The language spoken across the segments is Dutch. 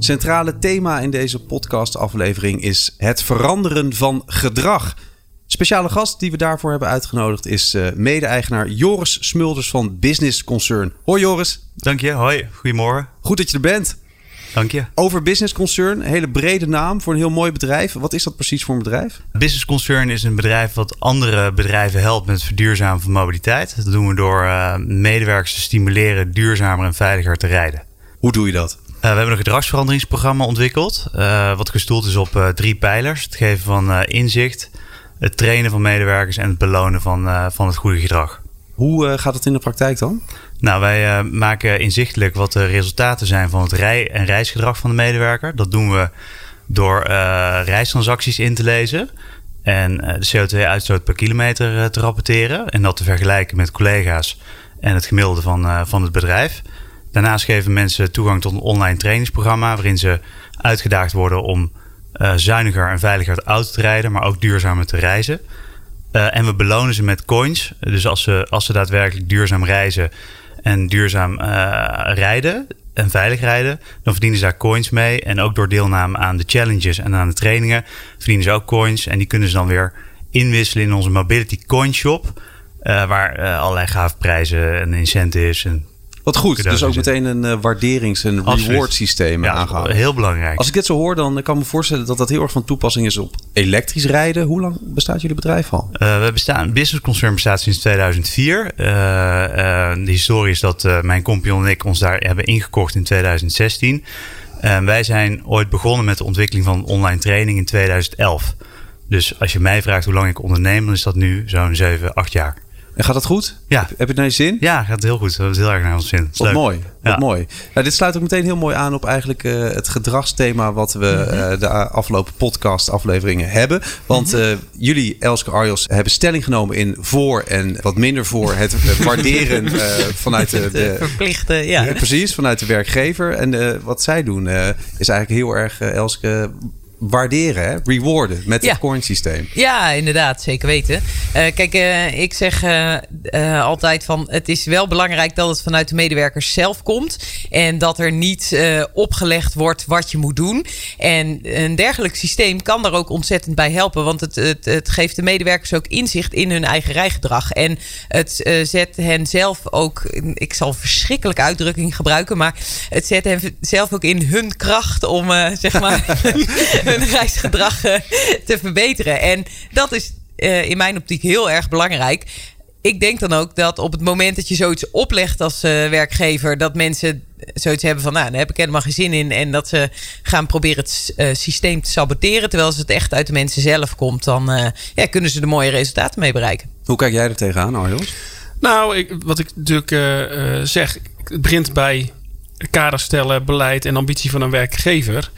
Centrale thema in deze podcastaflevering is het veranderen van gedrag. Speciale gast die we daarvoor hebben uitgenodigd is uh, mede-eigenaar Joris Smulders van Business Concern. Hoi Joris. Dank je, hoi, goedemorgen. Goed dat je er bent. Dank je. Over Business Concern, een hele brede naam voor een heel mooi bedrijf. Wat is dat precies voor een bedrijf? Business Concern is een bedrijf wat andere bedrijven helpt met het verduurzamen van mobiliteit. Dat doen we door uh, medewerkers te stimuleren duurzamer en veiliger te rijden. Hoe doe je dat? Uh, we hebben een gedragsveranderingsprogramma ontwikkeld, uh, wat gestoeld is op uh, drie pijlers. Het geven van inzicht, het trainen van medewerkers en het belonen van, van het goede gedrag. Hoe gaat het in de praktijk dan? Nou, wij maken inzichtelijk wat de resultaten zijn van het rij- en reisgedrag van de medewerker. Dat doen we door reistransacties in te lezen en de CO2-uitstoot per kilometer te rapporteren en dat te vergelijken met collega's en het gemiddelde van, van het bedrijf. Daarnaast geven mensen toegang tot een online trainingsprogramma waarin ze uitgedaagd worden om uh, zuiniger en veiliger de auto te rijden, maar ook duurzamer te reizen. Uh, en we belonen ze met coins. Dus als ze, als ze daadwerkelijk duurzaam reizen en duurzaam uh, rijden en veilig rijden, dan verdienen ze daar coins mee. En ook door deelname aan de challenges en aan de trainingen verdienen ze ook coins. En die kunnen ze dan weer inwisselen in onze Mobility Coin Shop. waar allerlei gave prijzen en incentives en wat goed, dus ook meteen een uh, waarderings- en reward systeem ja, aangehouden. Heel belangrijk. Als ik dit zo hoor, dan kan ik me voorstellen dat dat heel erg van toepassing is op elektrisch rijden. Hoe lang bestaat jullie bedrijf al? Uh, we bestaan, Business Concern bestaat sinds 2004. Uh, de historie is dat mijn compagnon en ik ons daar hebben ingekocht in 2016. wij zijn ooit begonnen met de ontwikkeling van online training in 2011. Dus als je mij vraagt hoe lang ik onderneem, dan is dat nu zo'n 7, 8 jaar. En gaat dat goed? Ja. Heb, je het naar je zin? Ja, gaat heel goed. We hebben het heel erg naar ons zin. Wat leuk. mooi. Wat Ja. mooi. Nou, dit sluit ook meteen heel mooi aan op eigenlijk eh, het gedragsthema wat we eh, de afgelopen podcast afleveringen hebben. Want eh, jullie, Elske Arjos, hebben stelling genomen in voor en wat minder voor het waarderen vanuit de, De verplichte, ja. Ja, precies, vanuit de werkgever. En wat zij doen is eigenlijk heel erg, Elske, waarderen, hè? rewarden met Ja. het coin systeem. Ja, inderdaad, zeker weten. Eh, kijk, eh, ik zeg eh, altijd van het is wel belangrijk dat het vanuit de medewerkers zelf komt. En dat er niet opgelegd wordt wat je moet doen. En een dergelijk systeem kan daar ook ontzettend bij helpen. Want het, het, het geeft de medewerkers ook inzicht in hun eigen rijgedrag. En het zet hen zelf ook, ik zal een verschrikkelijke uitdrukking gebruiken, maar het zet hen zelf ook in hun kracht om zeg maar hun reisgedrag eh, te verbeteren. En dat is eh, in mijn optiek heel erg belangrijk. Ik denk dan ook dat op het moment dat je zoiets oplegt als eh, werkgever, dat mensen zoiets hebben van, nou, daar heb ik helemaal geen zin in. En dat ze gaan proberen het eh, systeem te saboteren. Terwijl als het echt uit de mensen zelf komt, dan eh, ja, kunnen ze er mooie resultaten mee bereiken. Hoe kijk jij er tegenaan, Arjos? Nou, ik, wat ik natuurlijk zeg, het begint bij kader stellen, beleid en ambitie van een werkgever.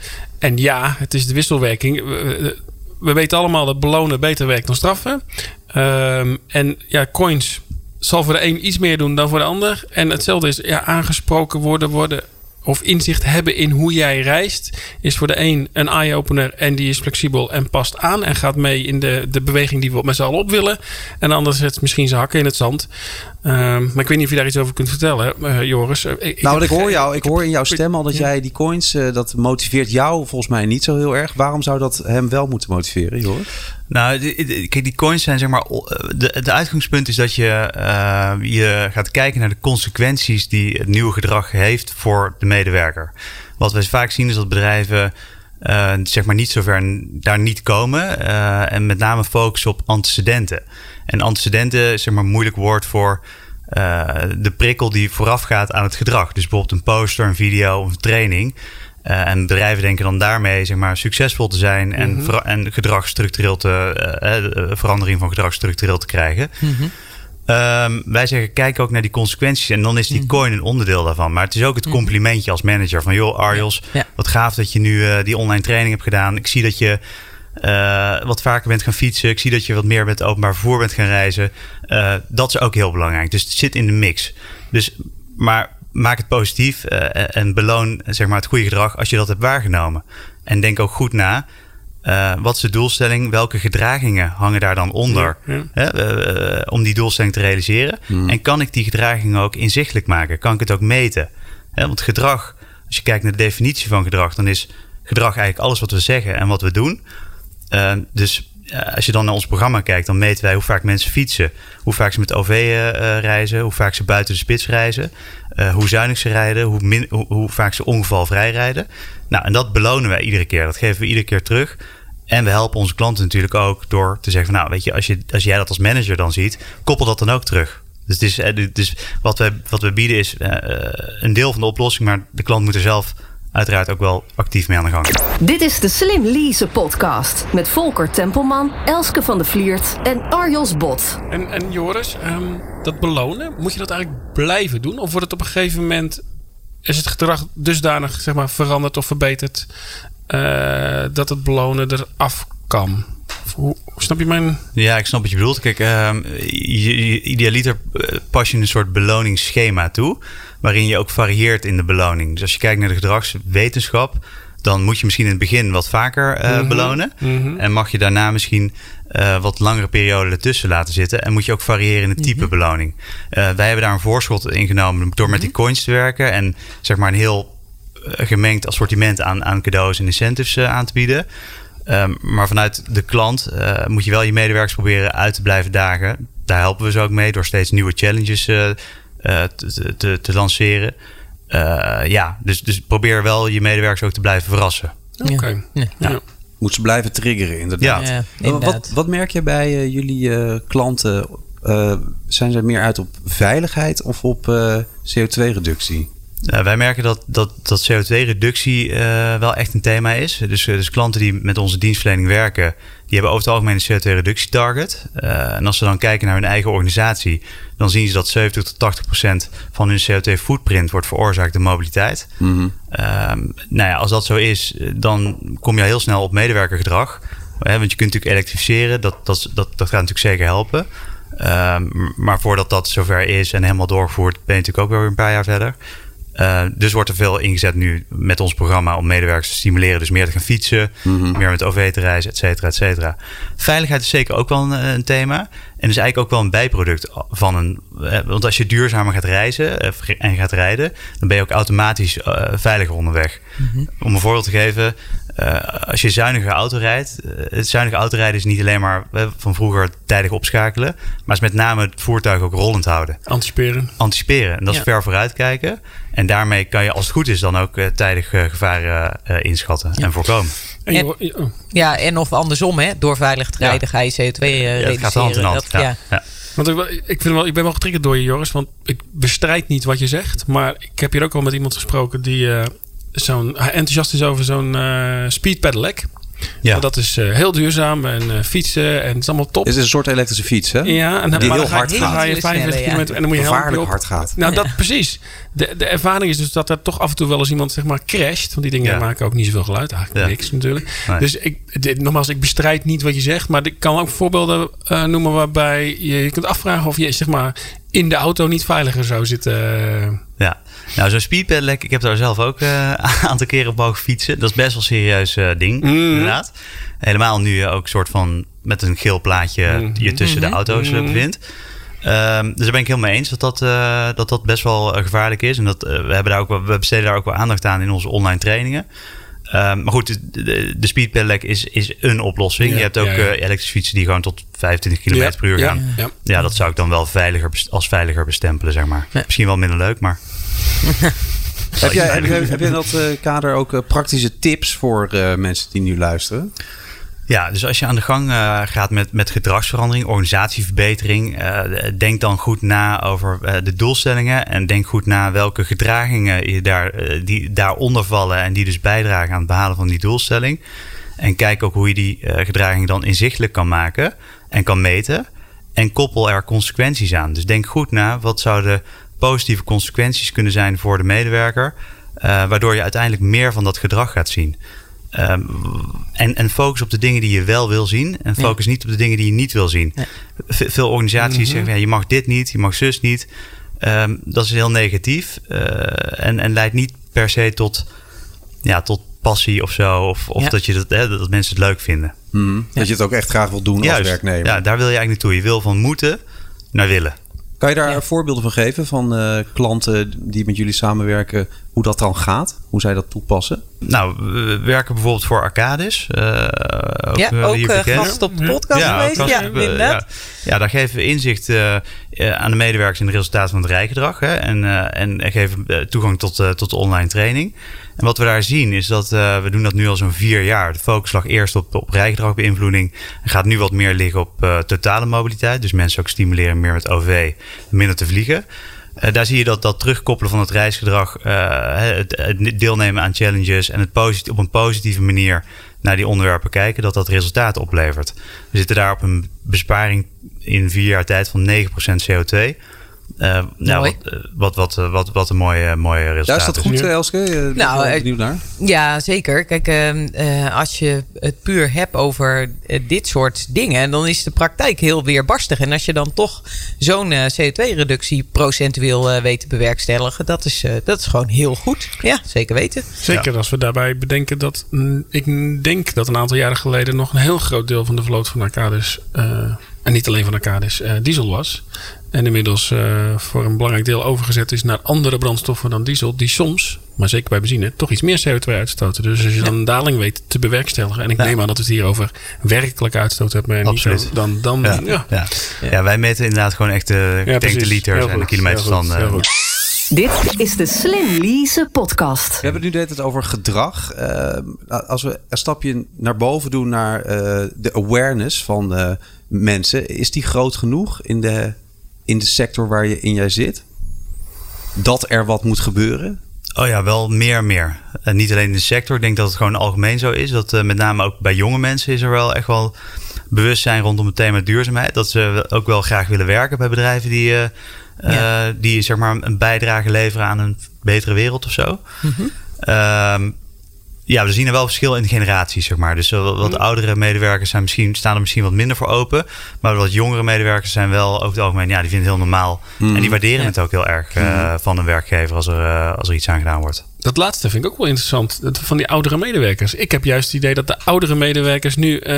En ja, het is de wisselwerking. We, we- we weten allemaal dat belonen beter werkt dan straffen. Ehm, en ja, coins zal voor de een iets meer doen dan voor de ander. En hetzelfde is ja, aangesproken worden, worden of inzicht hebben in hoe jij reist, is voor de een een eye-opener en die is flexibel en past aan en gaat mee in de, de beweging die we met z'n allen op willen. En de ander zet misschien zijn hakken in het zand. Ehm, maar ik weet niet of je daar iets over kunt vertellen, eh, Joris. Eh, Ik, Nou, ik hoor jou, ik hoor in jouw stem al dat Ja. jij die coins, eh, dat motiveert jou volgens mij niet zo heel erg. Waarom zou dat hem wel moeten motiveren, Joris? Nou, die- die- kijk, die coins zijn zeg maar. De, de uitgangspunt is dat je, eh, je gaat kijken naar de consequenties die het nieuwe gedrag heeft voor de medewerker. Wat we vaak zien is dat bedrijven. Eh, zeg maar niet zover daar niet komen. eh, en met name focussen op antecedenten. En antecedenten is zeg maar een moeilijk woord voor eh, de prikkel die voorafgaat aan het gedrag. Dus bijvoorbeeld een poster, een video of een training. En bedrijven denken dan daarmee zeg maar, succesvol te zijn en, vera- en gedrag structureel te, de verandering van gedrag structureel te krijgen. Ehm, wij zeggen, kijk ook naar die consequenties. En dan is die coin een onderdeel daarvan. Maar het is ook het complimentje als manager. Van joh, Arjos, Ja. wat gaaf dat je nu eh, die online training hebt gedaan. Ik zie dat je wat vaker bent gaan fietsen. Ik zie dat je wat meer met openbaar vervoer bent gaan reizen. dat is ook heel belangrijk. Dus het zit in de mix. Dus, maar maak het positief en beloon zeg maar, het goede gedrag als je dat hebt waargenomen. En denk ook goed na. Wat is de doelstelling? Welke gedragingen hangen daar dan onder Hè, om die doelstelling te realiseren? Hmm. En kan ik die gedragingen ook inzichtelijk maken? Kan ik het ook meten? Hè, want gedrag, als je kijkt naar de definitie van gedrag, dan is gedrag eigenlijk alles wat we zeggen en wat we doen. Uh, dus als je dan naar ons programma kijkt, dan meten wij hoe vaak mensen fietsen, hoe vaak ze met OV uh, reizen, hoe vaak ze buiten de spits reizen, uh, hoe zuinig ze rijden, hoe, hoe, vaak ze ongevalvrij rijden. Nou, en dat belonen wij iedere keer. Dat geven we iedere keer terug. En we helpen onze klanten natuurlijk ook door te zeggen: van, Nou, weet je als, je, als jij dat als manager dan ziet, koppel dat dan ook terug. Dus, het is, dus wat, we, wat we bieden is uh, een deel van de oplossing, maar de klant moet er zelf uiteraard ook wel actief mee aan de gang. Dit is de Slim Lease podcast met Volker Tempelman, Elske van de Vliert en Arjos Bot. En, en Joris, um, dat belonen, moet je dat eigenlijk blijven doen? Of wordt het op een gegeven moment, is het gedrag dusdanig zeg maar, veranderd of verbeterd uh, dat het belonen eraf kan? Hoe, snap je mijn... Ja, ik snap wat je bedoelt. Kijk, uh, je, idealiter eh, pas je een soort beloningsschema toe... waarin je ook varieert in de beloning. Dus als je kijkt naar de gedragswetenschap... dan moet je misschien in het begin wat vaker uh, belonen. Mhm. En mag je daarna misschien uh, wat langere periode ertussen laten zitten. En moet je ook variëren in het type mhm. beloning. wij hebben daar een voorschot in genomen door met die coins te werken... en zeg maar een heel gemengd assortiment aan, aan cadeaus en incentives aan te bieden... Ehm, maar vanuit de klant moet je wel je medewerkers proberen uit te blijven dagen. Daar helpen we ze ook mee door steeds nieuwe challenges te, te, te, lanceren. ja, dus, dus probeer wel je medewerkers ook te blijven verrassen. Oké. Ja. Ja. Moet ze blijven triggeren, inderdaad. Ja, inderdaad. Wat, wat merk je bij jullie klanten? zijn ze meer uit op veiligheid of op CO2-reductie? Uh, wij merken dat, dat, dat CO2-reductie uh, wel echt een thema is. Dus, uh, dus klanten die met onze dienstverlening werken, die hebben over het algemeen een CO2-reductietarget. en als ze dan kijken naar hun eigen organisatie, dan zien ze dat 70 tot 80 procent van hun CO2-footprint wordt veroorzaakt door mobiliteit. Mm -hmm. nou ja, als dat zo is, dan kom je heel snel op medewerkergedrag. want je kunt natuurlijk elektrificeren, dat, dat, dat, dat gaat natuurlijk zeker helpen. Ehm, maar voordat dat zover is en helemaal doorgevoerd, ben je natuurlijk ook weer een paar jaar verder. Uh, dus wordt er veel ingezet nu met ons programma om medewerkers te stimuleren. Dus meer te gaan fietsen, mhm. meer met OV te reizen, et cetera, et cetera. Veiligheid is zeker ook wel een, eh, een, thema. En is eigenlijk ook wel een bijproduct van een. Eh, want als je duurzamer gaat reizen en gaat rijden, dan ben je ook automatisch veiliger onderweg. Mhm. Om een voorbeeld te geven, uh, als je zuinige auto rijdt, uh, het zuinige autorijden is niet alleen maar uh, van vroeger tijdig opschakelen, maar is met name het voertuig ook rollend houden. Anticiperen. Anticiperen. En dat is ver vooruit kijken. En daarmee kan je, als het goed is, dan ook tijdig gevaren inschatten en voorkomen. En, oh. ja, en of andersom, hè? door veilig te rijden ga je CO2 reduceren. Ja, het gaat hand in hand. Dat, ja. Want ik, ik, vind wel, ik ben wel getriggerd door je, Joris. Want ik bestrijd niet wat je zegt. Maar ik heb hier ook al met iemand gesproken die zo'n enthousiast is over zo'n uh, speed pedelec. Ja. Dat is uh, heel duurzaam en uh, fietsen en het is allemaal top. Het is een soort elektrische fiets, hè? Ja, en die heel hard gaat. Ga je 45 kilometer en dan moet je Gevaarlijk hard gaat. Nou, dat precies. De, de ervaring is dus dat er toch af en toe wel eens iemand zeg maar crasht. Want die dingen maken ook niet zoveel geluid. Eigenlijk niks natuurlijk. Dus ik, dit, nogmaals, ik bestrijd niet wat je zegt. Maar ik kan ook voorbeelden uh, noemen waarbij je, je kunt afvragen of je zeg maar in de auto niet veiliger zou zitten. Ja. Nou, zo'n speedpedelec, ik heb daar zelf ook uh, een aantal keren op mogen fietsen. Dat is best wel een serieus uh, ding, mm. inderdaad. Helemaal nu je ook soort van met een geel plaatje mm. je tussen de auto's mm. bevindt. Um, dus daar ben ik helemaal mee eens dat dat, uh, dat, dat best wel gevaarlijk is. En dat, we, hebben daar ook we besteden daar ook wel aandacht aan in onze online trainingen. Um, maar goed, de, de speed pedelec is, is een oplossing. je hebt ook ja, ja. elektrische fietsen die gewoon tot 25 km per uur gaan. Ja, dat zou ik dan wel veiliger, als veiliger bestempelen, zeg maar. Misschien wel minder leuk, maar... heb, jij, heb, heb jij in dat uh, kader ook uh, praktische tips voor uh, mensen die nu luisteren? Ja, dus als je aan de gang uh, gaat met, met gedragsverandering, organisatieverbetering, uh, denk dan goed na over uh, de doelstellingen en denk goed na welke gedragingen je daar, die daaronder vallen en die dus bijdragen aan het behalen van die doelstelling. En kijk ook hoe je die gedragingen dan inzichtelijk kan maken en kan meten. En koppel er consequenties aan. Dus denk goed na wat zouden positieve consequenties kunnen zijn voor de medewerker, waardoor je uiteindelijk meer van dat gedrag gaat zien. Ehm, en, en focus op de dingen die je wel wil zien. En focus niet op de dingen die je niet wil zien. Veel organisaties zeggen, ja, je mag dit niet, je mag zus niet. Ehm, dat is heel negatief. eh, en, en leidt niet per se tot, ja, tot passie of zo. Of, of Ja. dat, je dat, hè, dat mensen het leuk vinden. Mhm. Dat je het ook echt graag wil doen als werknemer. Ja, daar wil je eigenlijk naartoe. Je wil van moeten naar willen. Kan je daar voorbeelden van geven van eh, klanten die met jullie samenwerken, hoe dat dan gaat? Hoe zij dat toepassen? Nou, we werken bijvoorbeeld voor Arcadis. eh, ook, ja, eh, ook eh, gast op de podcast Ja, geweest. Ja, inderdaad. ja. Ja, daar geven we inzicht eh, aan de medewerkers in de resultaten van het rijgedrag. Hè, en, en geven toegang tot, tot de online training. En wat we daar zien is dat we doen dat nu al zo'n vier jaar. De focus lag eerst op, op rijgedragbeïnvloeding. En gaat nu wat meer liggen op totale mobiliteit. Dus mensen ook stimuleren meer met OV, minder te vliegen. Daar zie je dat dat terugkoppelen van het reisgedrag, het, het deelnemen aan challenges en het op een positieve manier naar die onderwerpen kijken, dat dat resultaten oplevert. We zitten daar op een besparing in vier jaar tijd van 9% CO2. Eh, nou, Mooi. wat, eh, wat, wat, eh, wat, wat een mooie, mooie resultaat. Ja, is dat goed, Ja. eh, Elske? Eh, ben ik Nou, eh, benieuwd naar. Ja, zeker. Kijk, ehm, eh, als je het puur hebt over eh, dit soort dingen, dan is de praktijk heel weerbarstig. En als je dan toch zo'n eh, CO2-reductie procentueel eh, weet te bewerkstelligen, dat is, eh, dat is gewoon heel goed. Ja, zeker weten. Zeker als we daarbij bedenken dat mm, ik denk dat een aantal jaren geleden nog een heel groot deel van de vloot van Arcadis, eh, en niet alleen van Arcadis, eh, diesel was. En inmiddels eh, voor een belangrijk deel overgezet is naar andere brandstoffen dan diesel, die soms, maar zeker bij benzine, toch iets meer CO2 uitstoten. Dus als je dan een daling weet te bewerkstelligen, en ik Ja. neem aan dat we het hier over werkelijke uitstoot hebben en Absoluut. niet zo, dan, dan Ja, ja. wij meten inderdaad gewoon echt de precies. tankliters Heel en de goed, Dit is de Slim Lease podcast. We hebben het nu het over gedrag. Eh, als we een stapje naar boven doen naar eh, de awareness van eh, mensen, is die groot genoeg in de, in de sector waar je in jij zit? Dat er wat moet gebeuren? Oh ja, wel meer en meer. En niet alleen in de sector. Ik denk dat het gewoon algemeen zo is. Dat eh, met name ook bij jonge mensen is er wel echt wel bewustzijn rondom het thema duurzaamheid. Dat ze ook wel graag willen werken bij bedrijven die, eh, Ja. eh, die zeg maar een bijdrage leveren aan een betere wereld of zo. Ehm, ja, we zien er wel verschil in de generaties, zeg maar. Dus wat, wat oudere medewerkers zijn misschien, staan er misschien wat minder voor open. Maar wat jongere medewerkers zijn wel over het algemeen, ja, die vinden het heel normaal. En die waarderen Ja. het ook heel erg eh, van een werkgever als er, eh, als er iets aan gedaan wordt. Dat laatste vind ik ook wel interessant. Dat Van die oudere medewerkers. Ik heb juist het idee dat de oudere medewerkers nu eh,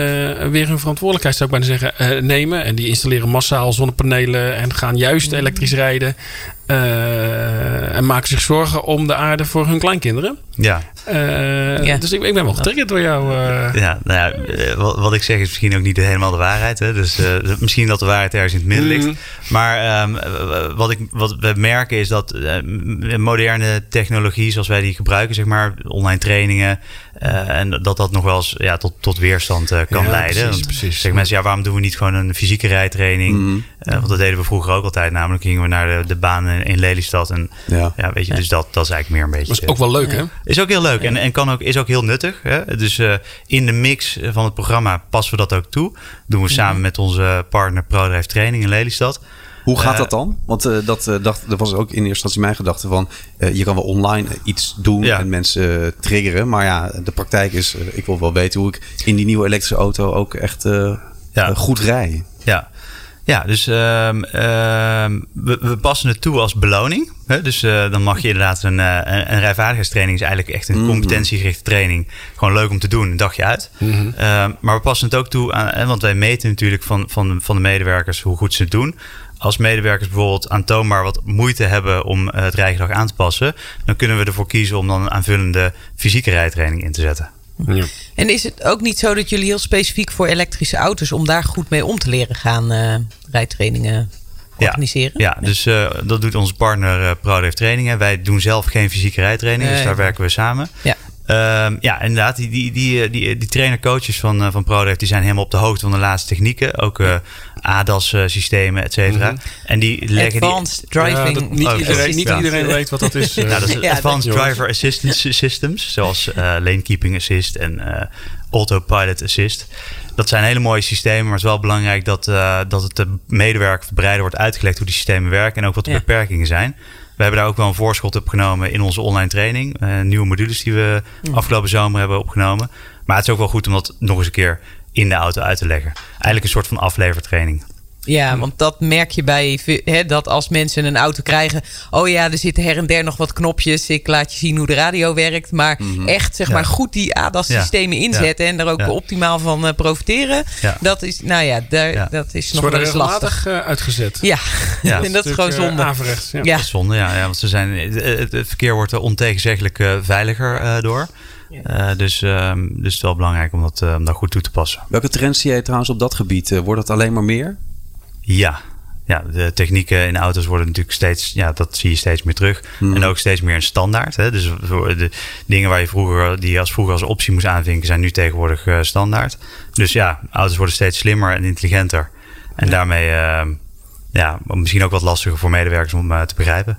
weer hun verantwoordelijkheid, zou ik bijna zeggen, eh, nemen. En die installeren massaal zonnepanelen en gaan juist elektrisch rijden. eh, en maken zich zorgen om de aarde voor hun kleinkinderen. Ja, Eh, Ja. Dus ik, ik ben wel getriggerd door jou. eh. ja, nou ja wat, wat ik zeg is misschien ook niet helemaal de waarheid. Hè? Dus eh, misschien dat de waarheid ergens in het midden ligt. Mhm. Maar ehm, eh, wat, ik, wat we merken is dat moderne technologie, zoals wij die gebruiken, zeg maar, online trainingen, eh, en dat dat nog wel eens ja, tot, tot weerstand eh, kan Ja, leiden. precies, Want precies. Zeggen mensen, ja, waarom doen we niet gewoon een fysieke rijtraining? Mhm. Eh, want dat deden we vroeger ook altijd. Namelijk gingen we naar de, de baan in, in Lelystad. En Ja. ja, weet je, dus dat, dat is eigenlijk meer een beetje. Dat is ook wel leuk, hè? Is ook heel leuk en, en kan ook, is ook heel nuttig. Hè? Dus eh, in de mix van het programma passen we dat ook toe. Doen we samen met onze partner ProDrive Training in Lelystad. Hoe gaat Eh, dat dan? Want eh, dat, eh, dacht, dat was ook in eerste instantie mijn gedachte van... eh, je kan wel online iets doen Ja. en mensen eh, triggeren. Maar ja, de praktijk is... eh, ik wil wel weten hoe ik in die nieuwe elektrische auto ook echt eh, Ja. eh, goed rij. Ja, ja dus ehm, ehm, we, we passen het toe als beloning. Hè? Dus eh, dan mag je inderdaad een, eh, een, een rijvaardigheidstraining... is eigenlijk echt een competentiegerichte training. Gewoon leuk om te doen, een dagje uit. Ehm, maar we passen het ook toe aan... hè, want wij meten natuurlijk van, van, van de medewerkers hoe goed ze het doen... Als medewerkers bijvoorbeeld aantoonbaar wat moeite hebben om eh, het rijgedrag aan te passen, dan kunnen we ervoor kiezen om dan een aanvullende fysieke rijtraining in te zetten. Ja. En is het ook niet zo dat jullie heel specifiek voor elektrische auto's, om daar goed mee om te leren gaan, eh rijtrainingen organiseren? Ja, dus eh, dat doet onze partner uh, Trainingen. Wij doen zelf geen fysieke rijtraining, dus daar werken we samen. Ja. Ehm, ja, inderdaad, die, die, die, die, die trainer-coaches van, uh, van ProDrive die zijn helemaal op de hoogte van de laatste technieken. Ook uh, ADAS-systemen, et cetera. Mhm. En die leggen die... Advanced driving. Ja, dat niet Oh, iedereen, niet ja. iedereen weet wat dat is. eh. Nou, dat is Ja, Advanced dat- Driver Assistance Systems, zoals eh, Lane Keeping Assist en eh, Autopilot Assist. Dat zijn hele mooie systemen, maar het is wel belangrijk dat, eh, dat het de medewerker verbreider wordt uitgelegd hoe die systemen werken en ook wat de Ja. beperkingen zijn. We hebben daar ook wel een voorschot op genomen in onze online training. Uh, nieuwe modules die we afgelopen zomer hebben opgenomen. Maar het is ook wel goed om dat nog eens een keer in de auto uit te leggen. Eigenlijk een soort van aflevertraining. Ja, want dat merk je bij hè, dat als mensen een auto krijgen. Oh ja, er zitten her en der nog wat knopjes. Ik laat je zien hoe de radio werkt. Maar mhm. echt, zeg maar, goed die ADAS-systemen inzetten en daar ook optimaal van uh, profiteren. Dat is, nou ja, daar, dat is nog wel eens lastig. Uh, uitgezet. Ja, en dat is gewoon eh, zonde. Averechts, ja. Dat is zonde, ja, ja. Want ze zijn, het, het verkeer wordt er ontegenzeggelijk veiliger door. dus, um, dus het is wel belangrijk om dat, um, daar goed toe te passen. Welke trends zie jij trouwens op dat gebied? wordt het alleen maar meer? Ja. Ja, de technieken in auto's worden natuurlijk steeds, ja, dat zie je steeds meer terug. Hmm. En ook steeds meer een standaard. Hè? Dus de dingen waar je vroeger, die je als vroeger als optie moest aanvinken, zijn nu tegenwoordig uh, standaard. Dus ja, auto's worden steeds slimmer en intelligenter. En daarmee, uh, ja, misschien ook wat lastiger voor medewerkers om uh, te begrijpen.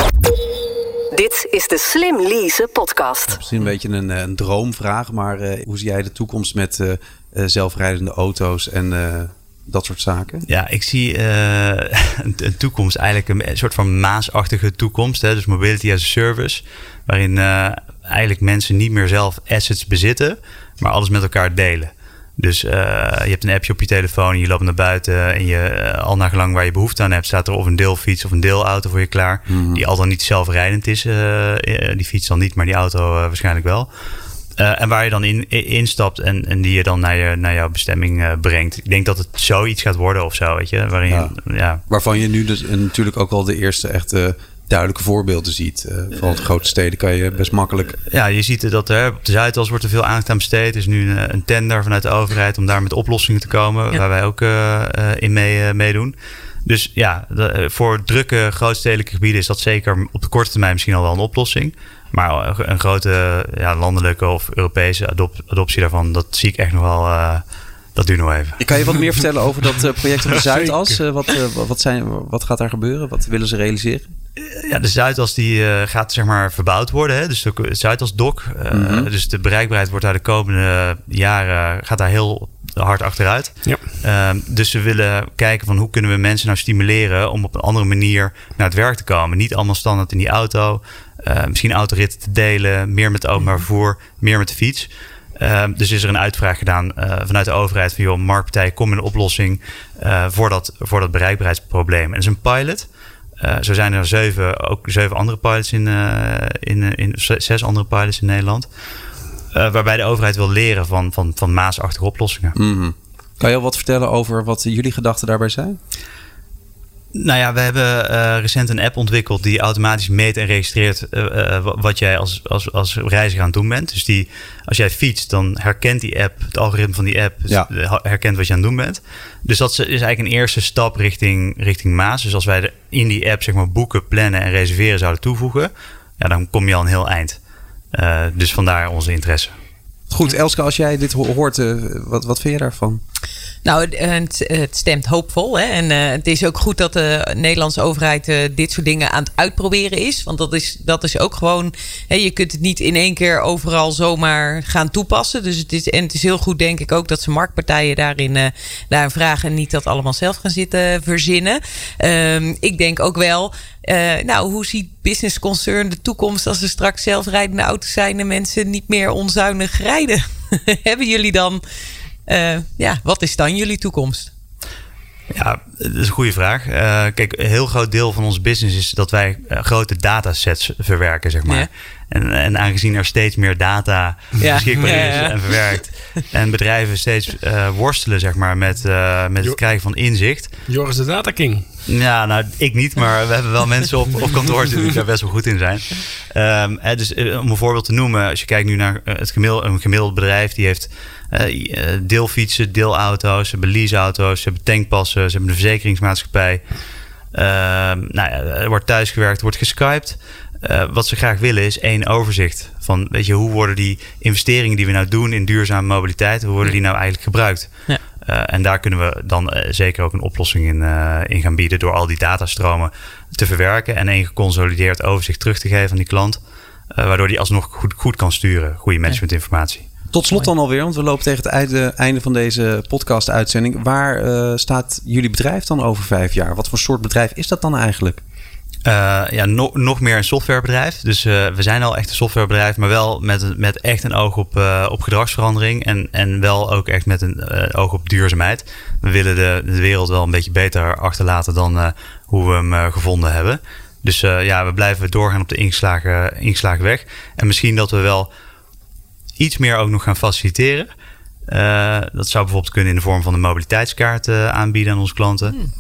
Dit is de Slim Lease podcast. Misschien een beetje een, een droomvraag, maar hoe zie jij de toekomst met zelfrijdende auto's en dat soort zaken? Ja, ik zie uh, een, toekomst, eigenlijk een, soort van maasachtige toekomst. Hè? Dus mobility as a service, waarin uh, eigenlijk mensen niet meer zelf assets bezitten, maar alles met elkaar delen. Dus uh, je hebt een appje op je telefoon, je loopt naar buiten en je, al naar gelang waar je behoefte aan hebt, staat er of een deelfiets of een deelauto voor je klaar. Mhm. Die al dan niet zelfrijdend is. die fiets dan niet, maar die auto waarschijnlijk wel. Uh, en waar je dan in, instapt en, en die je dan naar, je, naar jouw bestemming uh, brengt. Ik denk dat het zoiets gaat worden of zo, weet je. Waarin, ja. ja. Waarvan je nu dus natuurlijk ook al de eerste echte duidelijke voorbeelden ziet. Uh, vooral de grote steden kan je best makkelijk... Ja, je ziet dat er op de Zuidas wordt er veel aandacht aan besteed. Er is nu een, een, tender vanuit de overheid om daar met oplossingen te komen. Waar wij ook in mee, meedoen. Dus ja, voor drukke grootstedelijke gebieden is dat zeker op de korte termijn misschien al wel een oplossing. Maar een grote ja, landelijke of Europese adoptie daarvan, dat zie ik echt nog wel. Uh, dat duurt nog even. Kan je wat meer vertellen over dat uh, project op de Zuidas? Uh, wat, wat, zijn, wat gaat daar gebeuren? Wat willen ze realiseren? Ja, de Zuidas die gaat zeg maar verbouwd worden. Hè? Dus de Zuidas dok. Mm Dus de bereikbaarheid wordt daar de komende jaren gaat daar heel hard achteruit. Ja. Ehm, dus we willen kijken van hoe kunnen we mensen nou stimuleren om op een andere manier naar het werk te komen. Niet allemaal standaard in die auto. Uh, misschien autoritten te delen, meer met openbaar vervoer, meer met de fiets. Uh, dus is er een uitvraag gedaan uh, vanuit de overheid van joh, marktpartij, kom met een oplossing uh, voor, dat, voor dat bereikbaarheidsprobleem. En dat is een pilot. zo zijn er zeven, ook zeven andere pilots in, in, in zes andere pilots in Nederland. Waarbij de overheid wil leren van, van, van maasachtige oplossingen. Mm -hmm. Kan je al wat vertellen over wat jullie gedachten daarbij zijn? Nou ja, we hebben uh, recent een app ontwikkeld die automatisch meet en registreert uh, wat jij als, als, als reiziger aan het doen bent. Dus die, als jij fietst, dan herkent die app, het algoritme van die app, ja. herkent wat je aan het doen bent. Dus dat is, eigenlijk een eerste stap richting, richting Maas. Dus als wij in die app zeg maar, boeken, plannen en reserveren zouden toevoegen, ja, dan kom je al een heel eind. Uh, dus vandaar onze interesse. Goed, Elske, als jij dit hoort, wat, wat vind je daarvan? Nou, het, het, stemt hoopvol. Hè? En uh, het is ook goed dat de Nederlandse overheid uh, dit soort dingen aan het uitproberen is. Want dat is, dat is ook gewoon. Hè, je kunt het niet in één keer overal zomaar gaan toepassen. Dus het is, en het is heel goed, denk ik, ook dat ze marktpartijen daarin, daarin vragen. En niet dat allemaal zelf gaan zitten verzinnen. Um, ik denk ook wel. nou, hoe ziet Business Concern de toekomst als er straks zelfrijdende auto's zijn en mensen niet meer onzuinig rijden? Hebben jullie dan uh, ja, wat is dan jullie toekomst? Ja, dat is een goede vraag. Uh, kijk, een heel groot deel van ons business is dat wij uh, grote datasets verwerken, zeg maar. En, en aangezien er steeds meer data beschikbaar is en verwerkt. en bedrijven steeds uh, worstelen, zeg maar, met, met het krijgen van inzicht. Joris de Data King. Ja, nou, ik niet, maar we hebben wel mensen op, op kantoor die daar best wel goed in zijn. Um, dus om een voorbeeld te noemen, als je kijkt nu naar het gemiddeld, een gemiddeld bedrijf, die heeft uh, deelfietsen, deelauto's, ze hebben leaseauto's, ze hebben tankpassen, ze hebben een verzekeringsmaatschappij. Uh, nou ja, er wordt thuisgewerkt, er wordt geskyped. Uh, wat ze graag willen is één overzicht van, weet je, hoe worden die investeringen die we nou doen in duurzame mobiliteit, hoe worden die nou eigenlijk gebruikt? Ja. Uh, en daar kunnen we dan uh, zeker ook een oplossing in, in gaan bieden door al die datastromen te verwerken en een geconsolideerd overzicht terug te geven aan die klant, waardoor die alsnog goed, goed kan sturen, goede managementinformatie. Tot slot dan alweer, want we lopen tegen het einde van deze podcast-uitzending. Waar uh, staat jullie bedrijf dan over vijf jaar? Wat voor soort bedrijf is dat dan eigenlijk? Uh, ja, no, nog meer een softwarebedrijf. Dus uh, we zijn al echt een softwarebedrijf, maar wel met, met echt een oog op, uh, op gedragsverandering. En, en wel ook echt met een oog op duurzaamheid. We willen de, de wereld wel een beetje beter achterlaten dan hoe we hem gevonden hebben. Dus ja, we blijven doorgaan op de ingeslagen, ingeslagen weg. En misschien dat we wel iets meer ook nog gaan faciliteren. dat zou bijvoorbeeld kunnen in de vorm van een mobiliteitskaart aanbieden aan onze klanten. Hmm.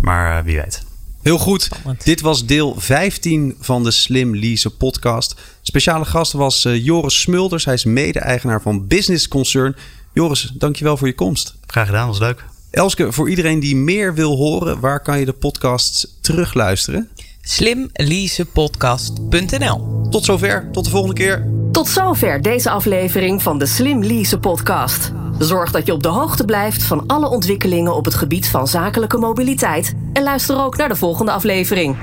Maar wie weet. Heel goed. Dit was deel 15 van de Slim Lease podcast. Speciale gast was uh, Joris Smulders. Hij is mede-eigenaar van Business Concern. Joris, dankjewel voor je komst. Graag gedaan, was leuk. Elske, voor iedereen die meer wil horen, waar kan je de podcast terugluisteren? slimleasepodcast.nl Tot zover, tot de volgende keer. Tot zover deze aflevering van de Slim Lease podcast. Zorg dat je op de hoogte blijft van alle ontwikkelingen op het gebied van zakelijke mobiliteit en luister ook naar de volgende aflevering.